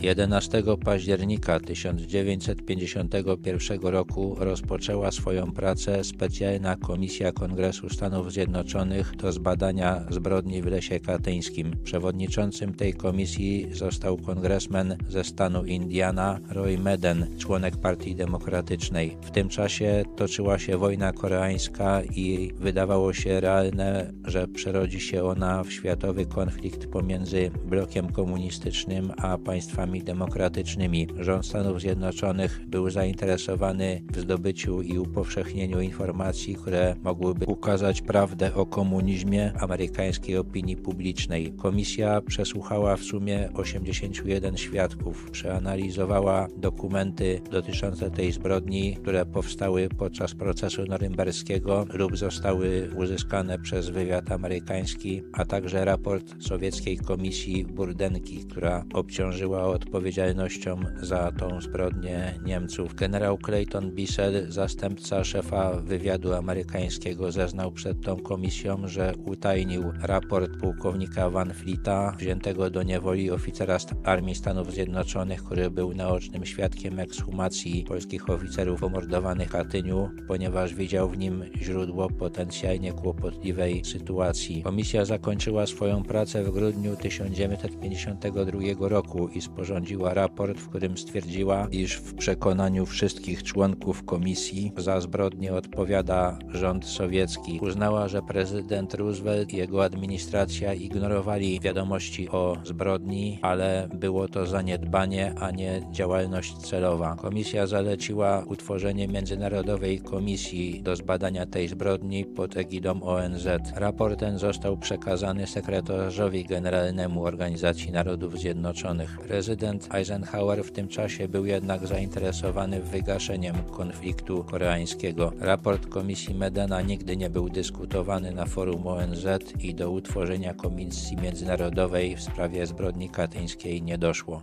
11 października 1951 roku rozpoczęła swoją pracę specjalna Komisja Kongresu Stanów Zjednoczonych do zbadania zbrodni w Lesie Katyńskim. Przewodniczącym tej komisji został kongresmen ze stanu Indiana Roy Meden, członek Partii Demokratycznej. W tym czasie toczyła się wojna koreańska i wydawało się realne, że przerodzi się ona w światowy konflikt pomiędzy blokiem komunistycznym a państwami demokratycznymi. Rząd Stanów Zjednoczonych był zainteresowany w zdobyciu i upowszechnieniu informacji, które mogłyby ukazać prawdę o komunizmie amerykańskiej opinii publicznej. Komisja przesłuchała w sumie 81 świadków, przeanalizowała dokumenty dotyczące tej zbrodni, które powstały podczas procesu norymberskiego lub zostały uzyskane przez wywiad amerykański, a także raport sowieckiej komisji Burdenki, która obciążyła odpowiedzialnością za tą zbrodnię Niemców. Generał Clayton Bissell, zastępca szefa wywiadu amerykańskiego, zeznał przed tą komisją, że utajnił raport pułkownika Van Fleeta, wziętego do niewoli oficera Armii Stanów Zjednoczonych, który był naocznym świadkiem ekshumacji polskich oficerów pomordowanych w Katyniu, ponieważ widział w nim źródło potencjalnie kłopotliwej sytuacji. Komisja zakończyła swoją pracę w grudniu 1952 roku i sporządziła raport, w którym stwierdziła, iż w przekonaniu wszystkich członków komisji za zbrodnię odpowiada rząd sowiecki. Uznała, że prezydent Roosevelt i jego administracja ignorowali wiadomości o zbrodni, ale było to zaniedbanie, a nie działalność celowa. Komisja zaleciła utworzenie Międzynarodowej Komisji do zbadania tej zbrodni pod egidą ONZ. Raport ten został przekazany sekretarzowi generalnemu Organizacji Narodów Zjednoczonych. Prezydent Eisenhower w tym czasie był jednak zainteresowany wygaszeniem konfliktu koreańskiego. Raport Komisji Medena nigdy nie był dyskutowany na forum ONZ i do utworzenia Komisji Międzynarodowej w sprawie zbrodni katyńskiej nie doszło.